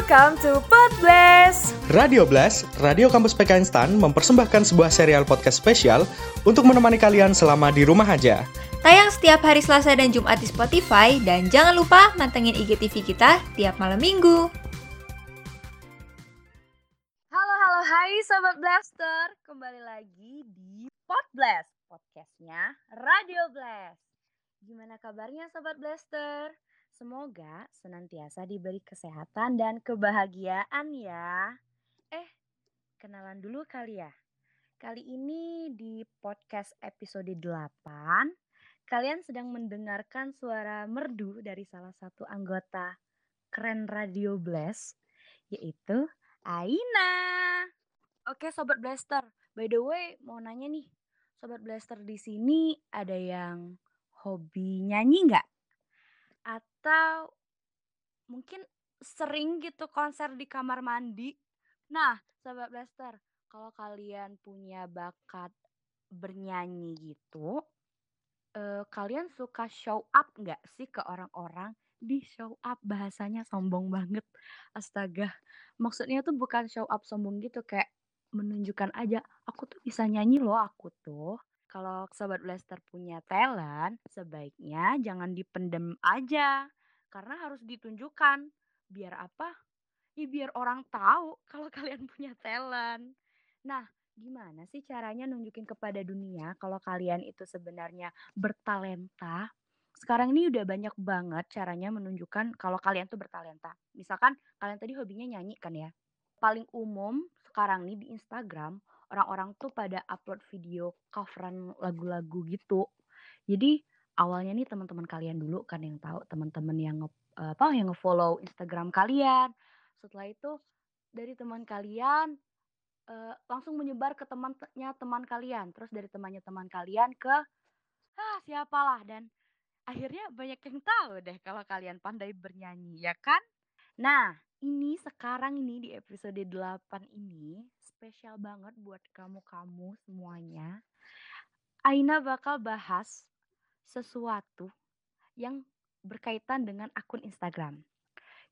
Welcome to Podblast. Radio Blast, Radio Kampus PKN STAN mempersembahkan sebuah serial podcast spesial untuk menemani kalian selama di rumah aja. Tayang setiap hari Selasa dan Jumat di Spotify dan jangan lupa mantengin IGTV kita tiap malam minggu. Halo halo hai sobat blaster, kembali lagi di Podblast, podcastnya Radio Blast. Gimana kabarnya sobat blaster? Semoga senantiasa diberi kesehatan dan kebahagiaan ya. Eh, kenalan dulu kali ya. Kali ini di podcast episode 8, kalian sedang mendengarkan suara merdu dari salah satu anggota keren Radio Blast, yaitu Aina. Oke Sobat Blaster, by the way mau nanya nih, Sobat Blaster di sini ada yang hobi nyanyi nggak? Atau mungkin sering gitu konser di kamar mandi? Nah, Sobat Blaster, kalau kalian punya bakat bernyanyi gitu, eh, kalian suka show up nggak sih ke orang-orang? Di show up bahasanya sombong banget. Astaga. Maksudnya tuh bukan show up sombong gitu kayak menunjukkan aja aku tuh bisa nyanyi loh aku tuh. Kalau sobat blaster punya talent, sebaiknya jangan dipendem aja karena harus ditunjukkan. Biar apa? Ya biar orang tahu kalau kalian punya talent. Nah, gimana sih caranya nunjukin kepada dunia kalau kalian itu sebenarnya bertalenta? Sekarang ini udah banyak banget caranya menunjukkan kalau kalian tuh bertalenta. Misalkan kalian tadi hobinya nyanyi kan ya. Paling umum sekarang nih di Instagram, orang-orang tuh pada upload video coveran lagu-lagu gitu. Jadi awalnya nih teman-teman kalian dulu kan yang tahu, teman-teman yang nge, apa yang nge-follow Instagram kalian. Setelah itu dari teman kalian uh, langsung menyebar ke temannya teman kalian, terus dari temannya teman kalian ke ah siapalah dan akhirnya banyak yang tahu deh kalau kalian pandai bernyanyi, ya kan? Nah, ini sekarang ini di episode 8 ini spesial banget buat kamu-kamu semuanya. Aina bakal bahas sesuatu yang berkaitan dengan akun Instagram.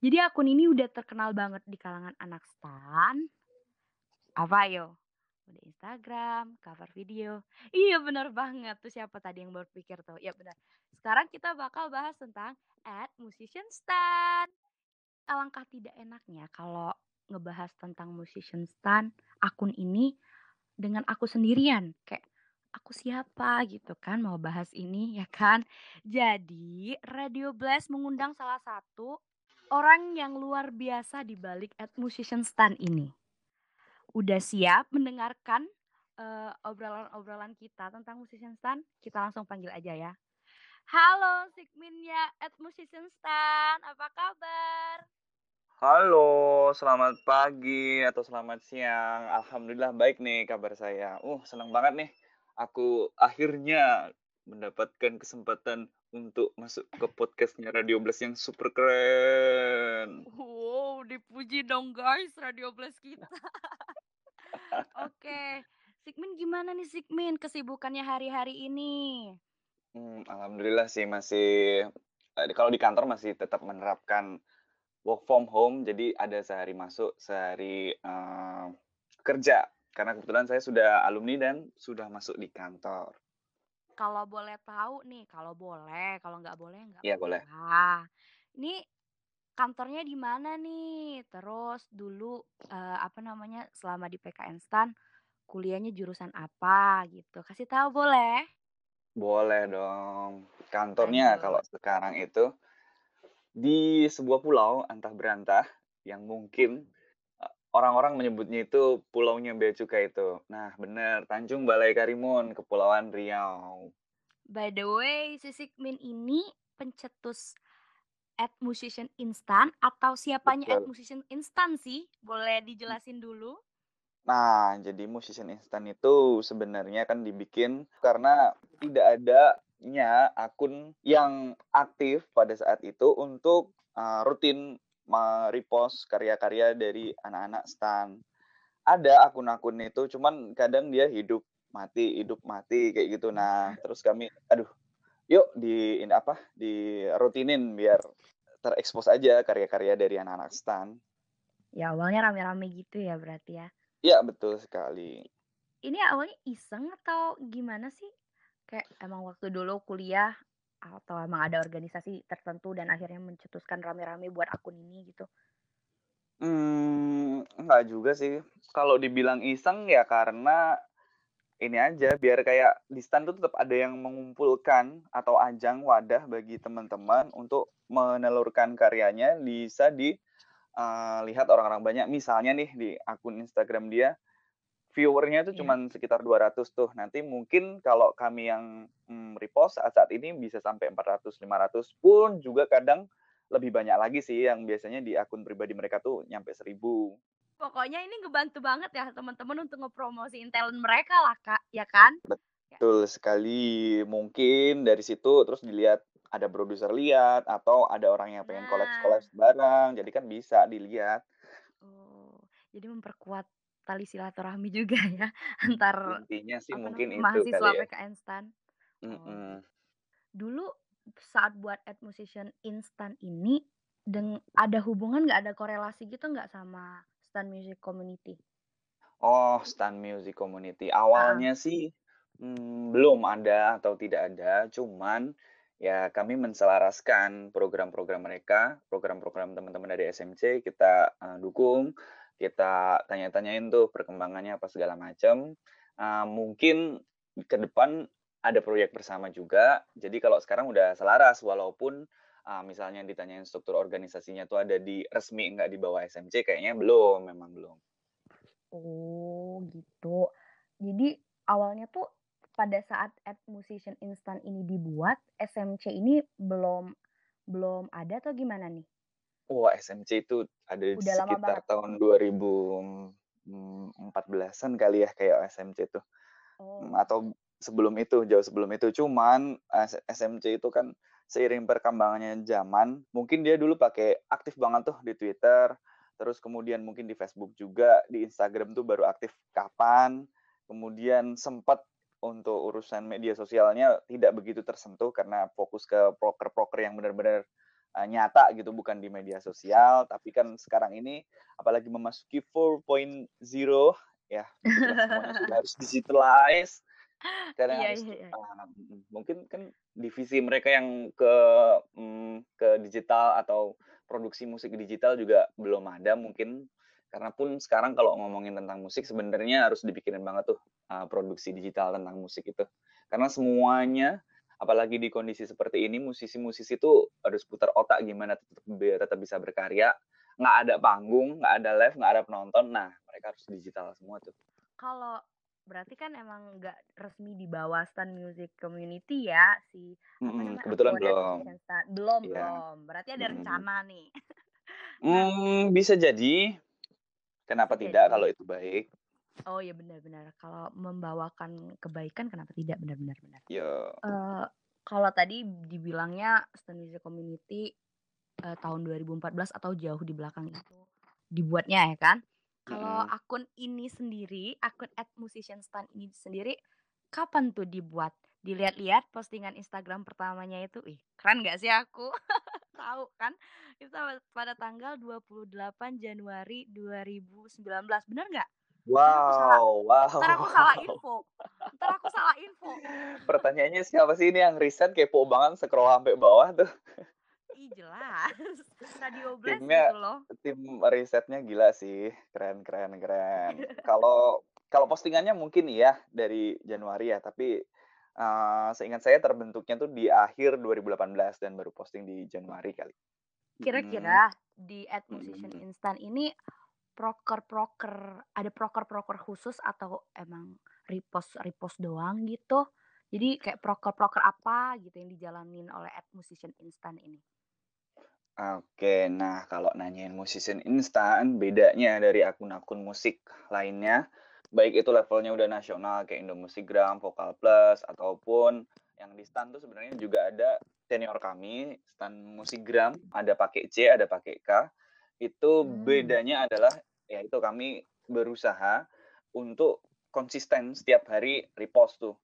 Jadi akun ini udah terkenal banget di kalangan anak stan. Apa yo? Udah Instagram, cover video. Iya bener banget. Tuh siapa tadi yang berpikir tuh? Ya benar. Sekarang kita bakal bahas tentang at musician stan. Alangkah tidak enaknya kalau ngebahas tentang musician stan akun ini dengan aku sendirian. Kayak aku siapa gitu kan mau bahas ini ya kan. Jadi Radio Blast mengundang salah satu orang yang luar biasa di balik at musician stan ini. Udah siap mendengarkan uh, obrolan-obrolan kita tentang musician stan? Kita langsung panggil aja ya. Halo Sigminnya at musician stan, apa kabar? Halo, selamat pagi atau selamat siang. Alhamdulillah baik nih kabar saya. Uh, senang banget nih. Aku akhirnya mendapatkan kesempatan untuk masuk ke podcastnya Radio Blast yang super keren. Wow, dipuji dong guys Radio Blast kita. Oke, Sigmin gimana nih Sigmin kesibukannya hari-hari ini? Hmm, Alhamdulillah sih masih eh, kalau di kantor masih tetap menerapkan work from home, jadi ada sehari masuk, sehari uh, kerja. Karena kebetulan saya sudah alumni dan sudah masuk di kantor. Kalau boleh tahu nih, kalau boleh, kalau nggak boleh nggak Iya boleh. Ah, ini kantornya di mana nih? Terus dulu uh, apa namanya selama di PKN Stan kuliahnya jurusan apa gitu? Kasih tahu boleh? Boleh dong. Kantornya kalau sekarang itu di sebuah pulau antah berantah yang mungkin orang-orang menyebutnya itu pulaunya bea cukai itu. Nah, benar, Tanjung Balai Karimun, Kepulauan Riau. By the way, si Sigmin ini pencetus at musician instan atau siapanya Betul. at musician instan sih? Boleh dijelasin dulu? Nah, jadi musician instan itu sebenarnya kan dibikin karena tidak ada nya akun yang aktif pada saat itu untuk uh, rutin merepost karya-karya dari anak-anak stan. Ada akun-akun itu, cuman kadang dia hidup mati, hidup mati kayak gitu. Nah, terus kami, aduh, yuk di ini apa? Di rutinin biar terekspos aja karya-karya dari anak-anak stan. Ya awalnya rame-rame gitu ya berarti ya? Iya betul sekali. Ini awalnya iseng atau gimana sih? Kayak emang waktu dulu kuliah atau emang ada organisasi tertentu dan akhirnya mencetuskan rame-rame buat akun ini gitu? Mmm, enggak juga sih. Kalau dibilang iseng ya karena ini aja, biar kayak di stan tuh tetap ada yang mengumpulkan atau ajang wadah bagi teman-teman untuk menelurkan karyanya bisa di uh, lihat orang-orang banyak. Misalnya nih di akun Instagram dia, viewernya itu Iya. cuma sekitar 200 tuh. Nanti mungkin kalau kami yang mm, repost saat saat ini bisa sampai 400, 500 pun juga kadang lebih banyak lagi sih yang biasanya di akun pribadi mereka tuh nyampe 1000. Pokoknya ini ngebantu banget ya teman-teman untuk ngepromosiin talent mereka lah Kak, ya kan? Betul sekali. Mungkin dari situ terus dilihat ada produser lihat atau ada orang yang pengen Nah. collab-collab bareng, jadi kan bisa dilihat. Oh, jadi memperkuat tali silaturahmi juga ya antar Intinya sih apa mungkin namanya, itu mahasiswa kali ya. PKN STAN. Oh, Mhm. Dulu saat buat ad musician instan ini deng ada hubungan nggak ada korelasi gitu nggak sama Stan Music Community? Oh, Stan Music Community. Awalnya sih mm, belum ada atau tidak ada, cuman ya kami menselaraskan program-program mereka, program-program teman-teman dari SMC kita eh, dukung, kita tanya-tanyain tuh perkembangannya apa segala macam. Eh, mungkin ke depan ada proyek bersama juga. Jadi kalau sekarang udah selaras, walaupun eh, misalnya ditanyain struktur organisasinya tuh ada di resmi nggak di bawah SMC, kayaknya belum, memang belum. Oh, gitu. Jadi awalnya tuh pada saat ad musician instan ini dibuat, SMC ini belum belum ada atau gimana nih? Wah, SMC itu ada di Udah lama sekitar banget. tahun 2014-an kali ya kayak SMC itu. Oh. Atau sebelum itu, jauh sebelum itu. Cuman SMC itu kan seiring perkembangannya zaman, mungkin dia dulu pakai aktif banget tuh di Twitter, terus kemudian mungkin di Facebook juga, di Instagram tuh baru aktif kapan, kemudian sempat untuk urusan media sosialnya tidak begitu tersentuh karena fokus ke proker-proker yang benar-benar nyata gitu bukan di media sosial. Tapi kan sekarang ini apalagi memasuki 4.0 ya begitulah semuanya sudah harus digitalize. Karena Iya, harus iya, iya. uh, mungkin kan divisi mereka yang ke mm, ke digital atau produksi musik digital juga belum ada mungkin. Karena pun sekarang kalau ngomongin tentang musik sebenarnya harus dibikinin banget tuh uh, produksi digital tentang musik itu. Karena semuanya apalagi di kondisi seperti ini musisi-musisi tuh harus putar otak gimana tetap tetap bisa berkarya nggak ada panggung nggak ada live nggak ada penonton nah mereka harus digital semua tuh Kalau berarti kan emang nggak resmi di bawah Stan Music Community ya si namanya kebetulan belum. Belum, Iya. belum. Berarti ada Mm-mm. rencana nih. Hmm, bisa jadi kenapa Bisa tidak jadi. kalau itu baik Oh ya benar-benar. Kalau membawakan kebaikan kenapa tidak benar-benar benar. ya Eh, kalau tadi dibilangnya Stan Music Community eh, tahun 2014 atau jauh di belakang itu dibuatnya ya kan? Kalau akun ini sendiri, akun at musician Stan ini sendiri kapan tuh dibuat? Dilihat-lihat postingan Instagram pertamanya itu, ih keren gak sih aku? Tahu kan? Itu pada tanggal 28 Januari 2019. Bener nggak? Salah, wow ntar aku salah wow info. Ntar aku salah info. pertanyaannya siapa sih ini yang riset kepo banget scroll sampai bawah tuh Ih jelas. Radio Blast timnya gitu loh. tim risetnya gila sih keren keren keren kalau kalau postingannya mungkin iya dari Januari ya tapi eh, seingat saya terbentuknya tuh di akhir 2018 dan baru posting di Januari kali. Kira-kira di at musician Mm-mm. instan ini proker-proker ada proker-proker khusus atau emang repost repost doang gitu? Jadi kayak proker-proker apa gitu yang dijalanin oleh at musician instan ini? Oke, nah kalau nanyain musician instan, bedanya dari akun-akun musik lainnya, baik itu levelnya udah nasional kayak Indomusikgram, Vokal Plus, ataupun yang di stan tuh sebenarnya juga ada senior kami, stan Musikgram, ada pakai C, ada pakai K. Itu Hmm. bedanya adalah ya itu kami berusaha untuk konsisten setiap hari repost tuh.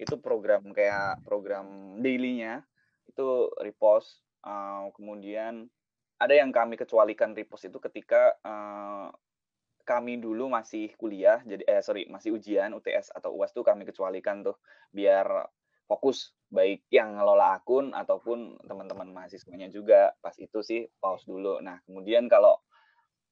Itu program kayak program daily-nya itu repost uh, kemudian ada yang kami kecualikan repost itu ketika uh, kami dulu masih kuliah, jadi eh sorry masih ujian UTS atau UAS tuh kami kecualikan tuh biar fokus baik yang ngelola akun ataupun teman-teman mahasiswanya juga pas itu sih pause dulu. Nah kemudian kalau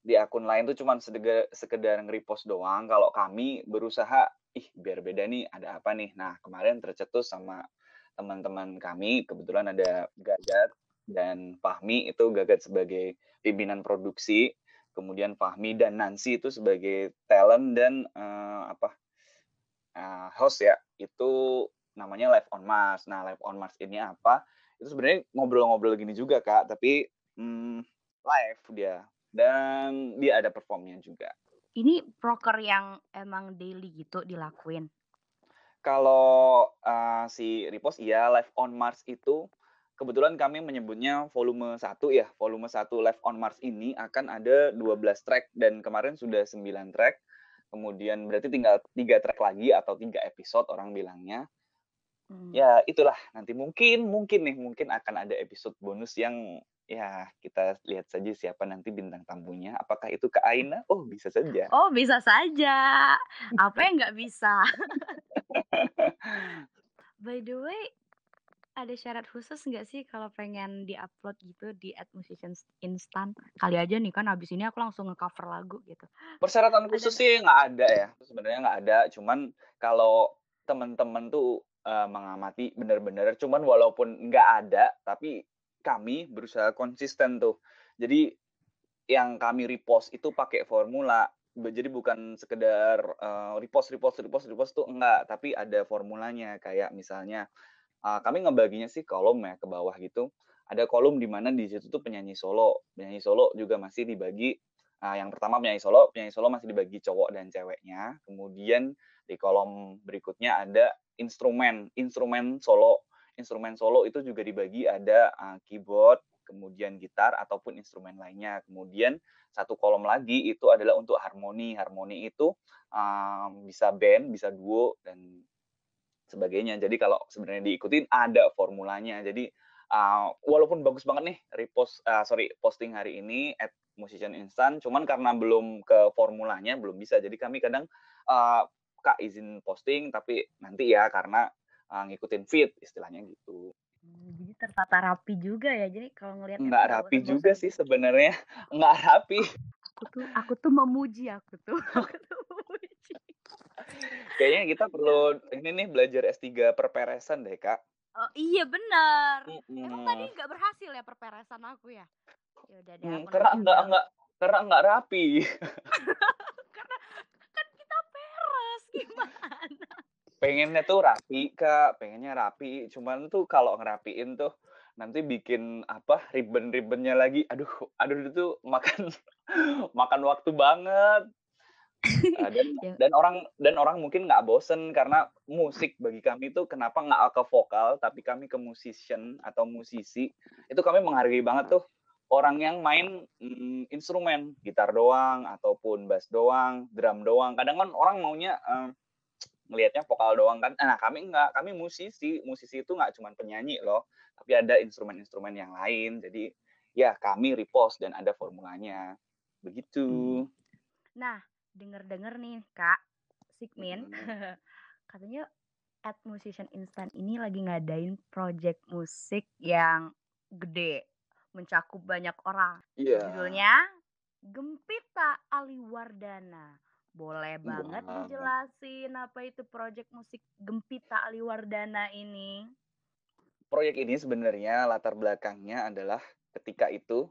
di akun lain tuh cuma sekedar, sekedar nge-repost doang. Kalau kami berusaha, ih biar beda nih, ada apa nih. Nah kemarin tercetus sama teman-teman kami, kebetulan ada Gagat dan Fahmi itu Gagat sebagai pimpinan produksi, kemudian Fahmi dan Nancy itu sebagai talent dan uh, apa uh, host ya. Itu namanya Live on Mars. Nah, Live on Mars ini apa? Itu sebenarnya ngobrol-ngobrol gini juga, Kak, tapi hmm, live dia. Dan dia ada performnya juga. Ini proker yang emang daily gitu dilakuin? Kalau uh, si repost iya, Live on Mars itu kebetulan kami menyebutnya volume 1 ya. Volume 1 Live on Mars ini akan ada 12 track dan kemarin sudah 9 track. Kemudian berarti tinggal tiga track lagi atau tiga episode orang bilangnya. Hmm. Ya, itulah nanti mungkin mungkin nih mungkin akan ada episode bonus yang ya kita lihat saja siapa nanti bintang tamunya. Apakah itu Kak Aina? Oh, bisa saja. Oh, bisa saja. Apa yang nggak bisa? By the way, ada syarat khusus nggak sih kalau pengen diupload gitu di at musician instant? Kali aja nih kan abis ini aku langsung ngecover lagu gitu. Persyaratan khusus ada. sih nggak ada ya. Sebenarnya nggak ada. Cuman kalau teman-teman tuh uh, mengamati benar-benar cuman walaupun nggak ada tapi kami berusaha konsisten tuh. Jadi yang kami repost itu pakai formula. Jadi bukan sekedar uh, repost repost repost repost tuh enggak tapi ada formulanya. Kayak misalnya uh, kami ngebaginya sih kolom ya ke bawah gitu. Ada kolom di mana di situ tuh penyanyi solo. Penyanyi solo juga masih dibagi uh, yang pertama penyanyi solo penyanyi solo masih dibagi cowok dan ceweknya. Kemudian di kolom berikutnya ada instrumen, instrumen solo. Instrumen solo itu juga dibagi ada uh, keyboard, kemudian gitar ataupun instrumen lainnya. Kemudian satu kolom lagi itu adalah untuk harmoni. Harmoni itu um, bisa band, bisa duo dan sebagainya. Jadi kalau sebenarnya diikutin ada formulanya. Jadi uh, walaupun bagus banget nih repost uh, sorry posting hari ini at musician instant, cuman karena belum ke formulanya belum bisa. Jadi kami kadang uh, kak izin posting tapi nanti ya karena uh, ngikutin feed istilahnya gitu. Hmm, jadi tertata rapi juga ya. Jadi kalau ngelihat nggak rapi juga sih sebenarnya nggak rapi. Aku tuh aku tuh memuji aku tuh. Aku tuh memuji. Kayaknya kita perlu ini nih belajar S3 perperesan deh kak. Oh iya benar. Mm-hmm. Emang tadi nggak berhasil ya perperesan aku ya? Ya udah deh. Hmm, karena nggak nggak karena nggak rapi. gimana? Pengennya tuh rapi kak, pengennya rapi. Cuman tuh kalau ngerapiin tuh nanti bikin apa ribbon-ribbonnya lagi. Aduh, aduh itu makan makan waktu banget. Uh, dan ya. dan orang dan orang mungkin nggak bosen karena musik bagi kami itu kenapa nggak ke vokal tapi kami ke musician atau musisi itu kami menghargai banget tuh orang yang main mm, instrumen gitar doang ataupun bass doang drum doang kadang kan orang maunya uh, ngelihatnya vokal doang kan nah kami enggak kami musisi musisi itu nggak cuma penyanyi loh tapi ada instrumen-instrumen yang lain jadi ya kami repost dan ada formulanya begitu hmm. nah denger-denger nih kak Sigmin hmm. katanya at musician instant ini lagi ngadain project musik yang gede mencakup banyak orang. Yeah. Judulnya Gempita Aliwardana. Boleh banget wow. dijelasin apa itu proyek musik Gempita Aliwardana ini? Proyek ini sebenarnya latar belakangnya adalah ketika itu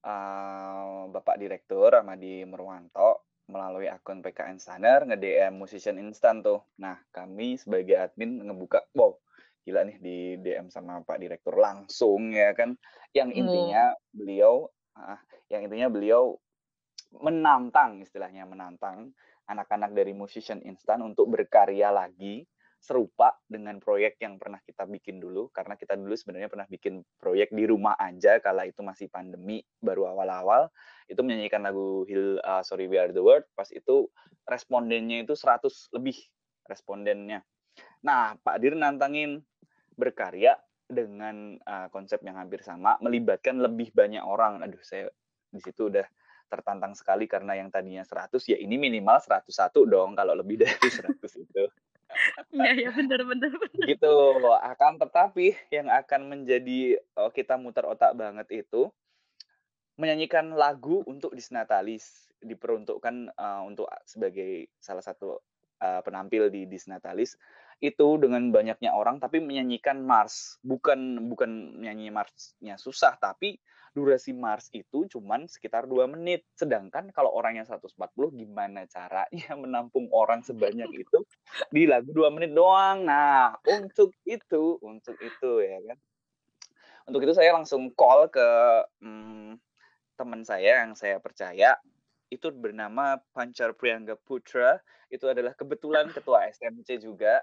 uh, Bapak Direktur Ramadi Merwanto melalui akun PKN Standar nge-DM Musician Instant tuh. Nah, kami sebagai admin ngebuka, wow, gila nih di DM sama Pak Direktur langsung ya kan yang hmm. intinya hmm. beliau uh, yang intinya beliau menantang istilahnya menantang anak-anak dari musician instan untuk berkarya lagi serupa dengan proyek yang pernah kita bikin dulu. Karena kita dulu sebenarnya pernah bikin proyek di rumah aja kala itu masih pandemi baru awal-awal. Itu menyanyikan lagu Hill uh, Sorry We Are The World. Pas itu respondennya itu 100 lebih respondennya. Nah Pak Dir nantangin berkarya dengan uh, konsep yang hampir sama, melibatkan lebih banyak orang. Aduh, saya di situ udah tertantang sekali karena yang tadinya 100 ya ini minimal 101 dong kalau lebih dari 100 itu. Iya ya benar benar benar. Gitu. Akan tetapi yang akan menjadi uh, kita muter otak banget itu menyanyikan lagu untuk Disnatalis diperuntukkan uh, untuk sebagai salah satu uh, penampil di Disnatalis itu dengan banyaknya orang tapi menyanyikan Mars bukan bukan nyanyi Marsnya susah tapi durasi Mars itu cuman sekitar dua menit. Sedangkan kalau orangnya 140 gimana caranya menampung orang sebanyak itu di lagu dua menit doang? Nah untuk itu untuk itu ya kan. Untuk itu saya langsung call ke hmm, teman saya yang saya percaya. Itu bernama Pancar Priangga Putra. Itu adalah kebetulan ketua SMC juga.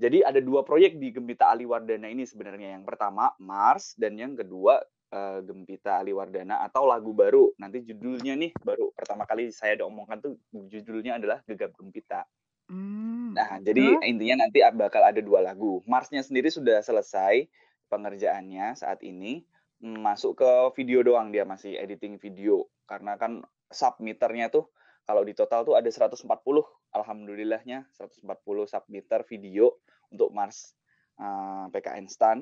Jadi ada dua proyek di Gembita Aliwardana ini sebenarnya. Yang pertama Mars. Dan yang kedua uh, Gembita Aliwardana atau lagu baru. Nanti judulnya nih baru pertama kali saya ada omongkan tuh judulnya adalah Gegap Gembita. Hmm. Nah, jadi intinya nanti bakal ada dua lagu. Marsnya sendiri sudah selesai pengerjaannya saat ini. Masuk ke video doang dia masih editing video karena kan submitternya tuh kalau di total tuh ada 140 alhamdulillahnya 140 submitter video untuk Mars uh, eh, PKN Stan.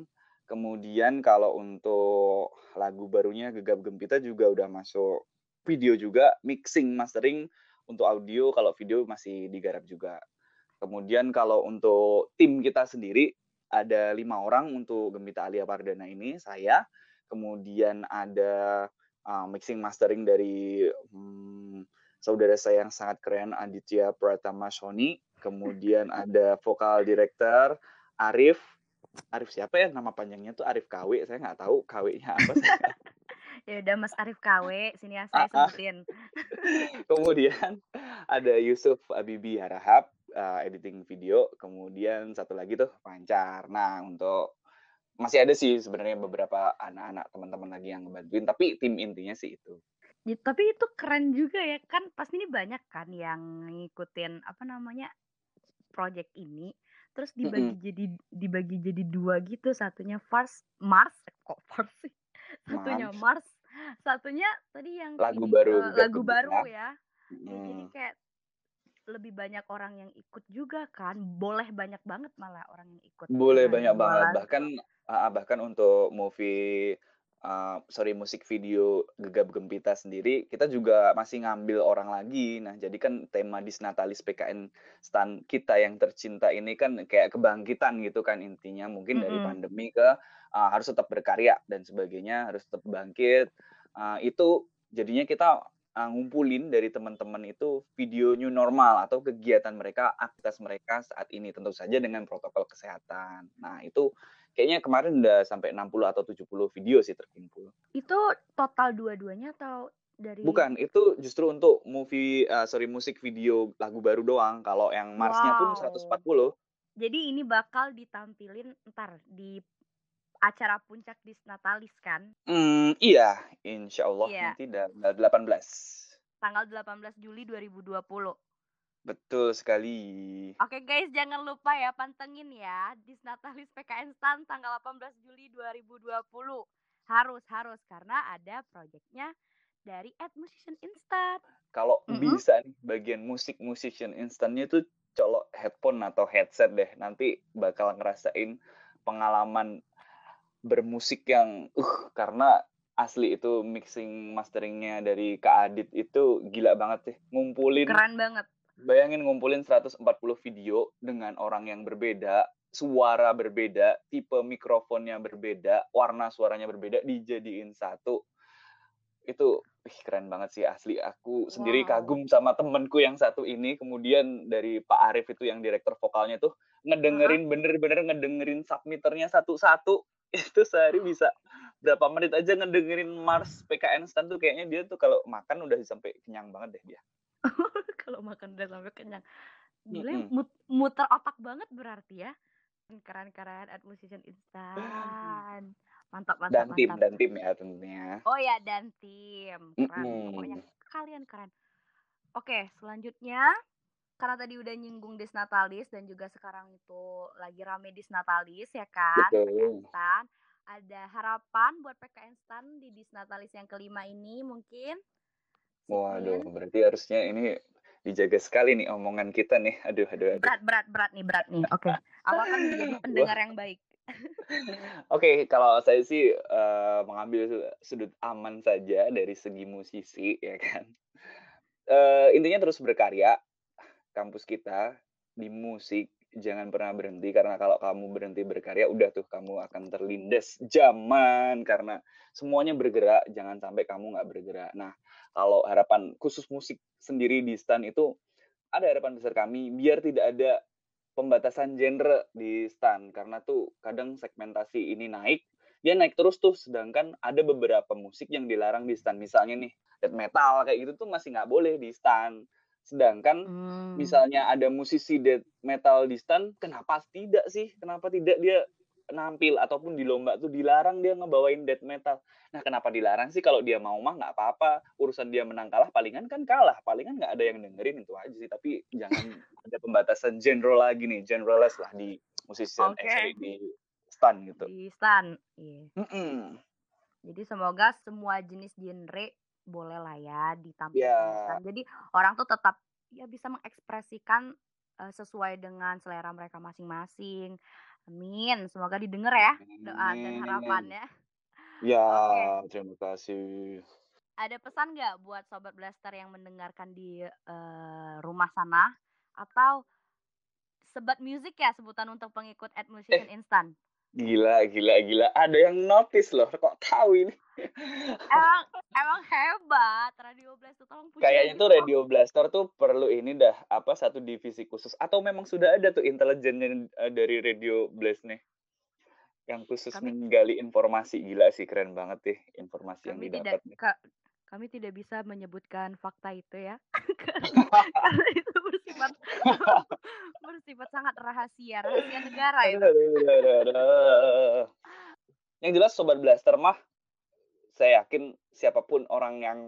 Kemudian kalau untuk lagu barunya Gegap Gempita juga udah masuk video juga, mixing, mastering untuk audio, kalau video masih digarap juga. Kemudian kalau untuk tim kita sendiri ada lima orang untuk Gembita Alia Pardana ini, saya. Kemudian ada uh, mixing mastering dari hmm, saudara saya yang sangat keren Aditya Pratama Sony kemudian ada vokal director Arif Arif siapa ya? Nama panjangnya tuh Arif KW saya nggak tahu KW-nya apa ya udah Mas Arif KW sini ya saya sebutin. Kemudian ada Yusuf Abibi Harahap uh, editing video. Kemudian satu lagi tuh Pancar nah untuk masih ada sih sebenarnya beberapa anak-anak teman-teman lagi yang ngebantuin tapi tim intinya sih itu. Ya, tapi itu keren juga ya kan pasti ini banyak kan yang ngikutin apa namanya project ini terus dibagi mm-hmm. jadi dibagi jadi dua gitu. Satunya Mars Mars? Eh, kok Mars sih? Satunya Mars. Satunya tadi yang lagu ini, baru uh, lagu baru ya, mm. ya jadi kayak lebih banyak orang yang ikut juga kan. Boleh banyak banget malah orang yang ikut boleh banyak banget. bahkan uh, bahkan untuk movie uh, sorry musik video Gegap Gempita sendiri kita juga masih ngambil orang lagi. Nah, jadi kan tema Disnatalis PKN Stan kita yang tercinta ini kan kayak kebangkitan gitu kan intinya mungkin mm -hmm. dari pandemi ke uh, harus tetap berkarya dan sebagainya, harus tetap bangkit. Uh, itu jadinya kita uh, ngumpulin dari teman-teman itu video new normal atau kegiatan mereka, aktivitas mereka saat ini tentu saja dengan protokol kesehatan. Nah, itu kayaknya kemarin udah sampai 60 atau 70 video sih terkumpul. Itu total dua-duanya atau dari Bukan, itu justru untuk movie uh, sorry musik video lagu baru doang. Kalau yang Marsnya wow. pun 140. Jadi ini bakal ditampilin ntar di acara puncak di Natalis kan? Hmm, iya, insya Allah iya. nanti 18. Tanggal 18 Juli 2020. Betul sekali. Oke guys, jangan lupa ya pantengin ya di Natalis PKN Stan tanggal 18 Juli 2020. Harus harus karena ada proyeknya dari Ad Musician Instant. Kalau mm -hmm. bisa nih bagian musik musician instantnya tuh colok headphone atau headset deh. Nanti bakal ngerasain pengalaman bermusik yang uh karena asli itu mixing masteringnya dari Kak Adit itu gila banget sih ngumpulin keren banget Bayangin ngumpulin 140 video dengan orang yang berbeda, suara berbeda, tipe mikrofonnya berbeda, warna suaranya berbeda dijadiin satu. Itu ih, keren banget sih asli. Aku sendiri wow. kagum sama temenku yang satu ini. Kemudian dari Pak Arif itu yang direktur vokalnya tuh ngedengerin bener-bener ngedengerin submitternya satu-satu. Itu sehari bisa berapa menit aja ngedengerin Mars PKN stand tuh kayaknya dia tuh kalau makan udah sampai kenyang banget deh dia. kalau makan udah sampai kenyang. Gila, mm -hmm. muter otak banget berarti ya. Keren-keren at musician instan. Mantap, mantap, dan mantap. tim, dan tim ya tentunya. Oh ya, dan tim. Keren. Mm -hmm. Pokoknya kalian keren. Oke, selanjutnya karena tadi udah nyinggung Disnatalis dan juga sekarang itu lagi rame Disnatalis ya kan, Betul. PKN Stan. Ada harapan buat PKN Stan di Disnatalis yang kelima ini mungkin? Waduh, berarti harusnya ini dijaga sekali nih omongan kita nih. Aduh, aduh, aduh. Berat, berat, berat nih, berat nih. Oke, aku akan menjadi pendengar yang baik. Oke, kalau saya sih eh, mengambil sudut aman saja dari segi musisi, ya kan. Eh, intinya terus berkarya, kampus kita di musik jangan pernah berhenti karena kalau kamu berhenti berkarya udah tuh kamu akan terlindas zaman. Karena semuanya bergerak, jangan sampai kamu nggak bergerak. Nah, kalau harapan khusus musik sendiri di stan itu ada harapan besar kami biar tidak ada pembatasan genre di stan. Karena tuh kadang segmentasi ini naik dia naik terus tuh. Sedangkan ada beberapa musik yang dilarang di stan. Misalnya nih death metal kayak gitu tuh masih nggak boleh di stan sedangkan Hmm. misalnya ada musisi death metal di stan kenapa tidak sih kenapa tidak dia nampil ataupun di lomba tuh dilarang dia ngebawain death metal nah kenapa dilarang sih kalau dia mau mah nggak apa-apa urusan dia menang kalah palingan kan kalah palingan nggak ada yang dengerin itu aja sih tapi jangan ada pembatasan genre lagi nih genreless lah di musisi eh, sorry, di stan gitu Di Stan. Iya. Mm-mm. Jadi semoga semua jenis genre boleh lah ya ditampilkan di Stan. Jadi orang tuh tetap ya bisa mengekspresikan eh, sesuai dengan selera mereka masing-masing. Amin. Semoga didengar ya doa dan Amin. harapannya. ya Oke. terima kasih Ada pesan nggak buat sobat blaster yang mendengarkan di eh, rumah sana atau sebat musik ya sebutan untuk pengikut at musician instan? Gila gila gila. Ada yang notice loh kok tahu ini? Emang emang hebat. Radio Blast tuh tolong puji Kayaknya tuh. Radio Blaster tuh perlu ini dah apa satu divisi khusus. Atau memang sudah ada tuh intelijennya eh, dari Radio Blast nih? Yang khusus Kami- menggali informasi. Gila sih keren banget deh informasi yang kami didapat tidak nih. ka- kami tidak bisa menyebutkan fakta itu ya karena itu bersifat bersifat sangat rahasia rahasia negara itu. Yang jelas sobat Blaster mah saya yakin siapa pun orang yang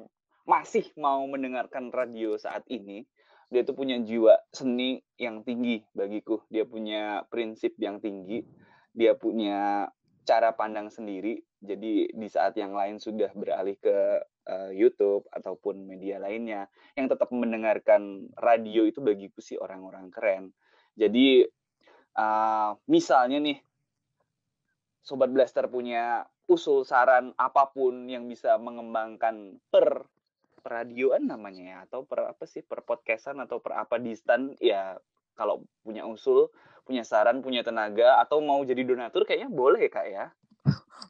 masih mau mendengarkan radio saat ini dia tuh punya jiwa seni yang tinggi bagiku. Dia punya prinsip yang tinggi, dia punya cara pandang sendiri. Jadi di saat yang lain sudah beralih ke eh, YouTube ataupun media lainnya yang tetap mendengarkan radio itu bagiku sih orang-orang keren. Jadi eh, misalnya nih Sobat Blaster punya usul saran apa pun yang bisa mengembangkan per radioan namanya ya atau per apa sih per podcastan atau per apa di stan ya kalau punya usul punya saran punya tenaga atau mau jadi donatur kayaknya boleh kak ya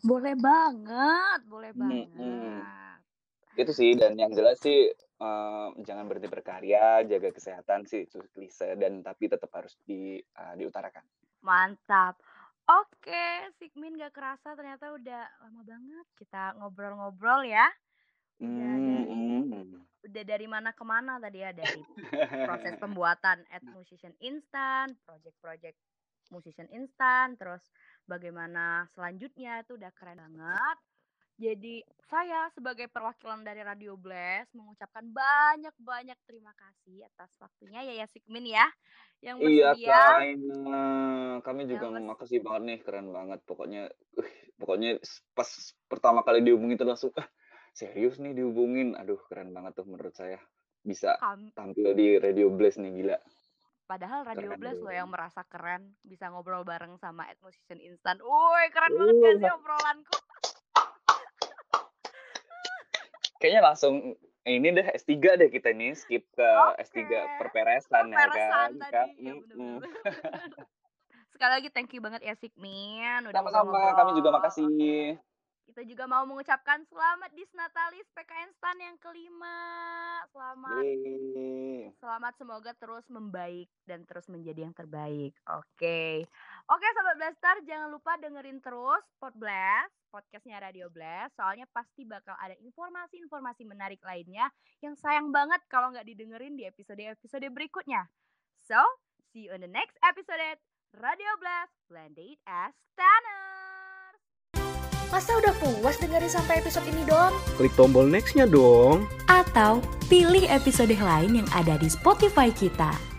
boleh banget boleh banget Mm-mm. Itu sih dan yang jelas sih eh, jangan berhenti berkarya jaga kesehatan sih itu klise dan tapi tetap harus di eh, diutarakan. Mantap. Oke Sigmin gak kerasa ternyata udah lama banget kita ngobrol-ngobrol ya. Udah dari Hmm, udah dari mana ke mana tadi ya? Dari proses pembuatan at musician instan, project-project musician instan, terus bagaimana selanjutnya itu udah keren banget. Jadi saya sebagai perwakilan dari Radio Blast mengucapkan banyak-banyak terima kasih atas waktunya ya ya Sigmin ya yang Iya bersedia. Kak Aina, kami juga makasih banget nih, keren banget. Pokoknya, uh, pokoknya pas pertama kali dihubungin tuh langsung, ah, serius nih dihubungin. Aduh, keren banget tuh menurut saya. Bisa Kam- tampil di Radio Blast nih, gila. Padahal Radio Keren Blast loh yang merasa keren bisa ngobrol bareng sama at musician instan. Woi keren banget gak sih Uh. obrolanku? Kayaknya langsung ini deh S3 deh kita nih skip ke S3 Oke. perperesan ya Perperesan kan, tadi, ya Mm-mm. bener-bener. Sekali lagi thank you banget ya Sigmin udah Sama-sama, kami juga makasih. Oke. Kita juga mau mengucapkan selamat Disnatalis PKN Stan yang kelima. Selamat Yeay. Selamat semoga terus membaik dan terus menjadi yang terbaik. Oke. Oke Sobat Blaster, jangan lupa dengerin terus Pod Blast, podcastnya Radio Blast. Soalnya pasti bakal ada informasi-informasi menarik lainnya yang sayang banget kalau nggak didengerin di episode-episode berikutnya. So, see you on the next episode Radio Blast, blended as Stanners. Masa udah puas dengerin sampai episode ini dong? Klik tombol next-nya dong. Atau pilih episode lain yang ada di Spotify kita.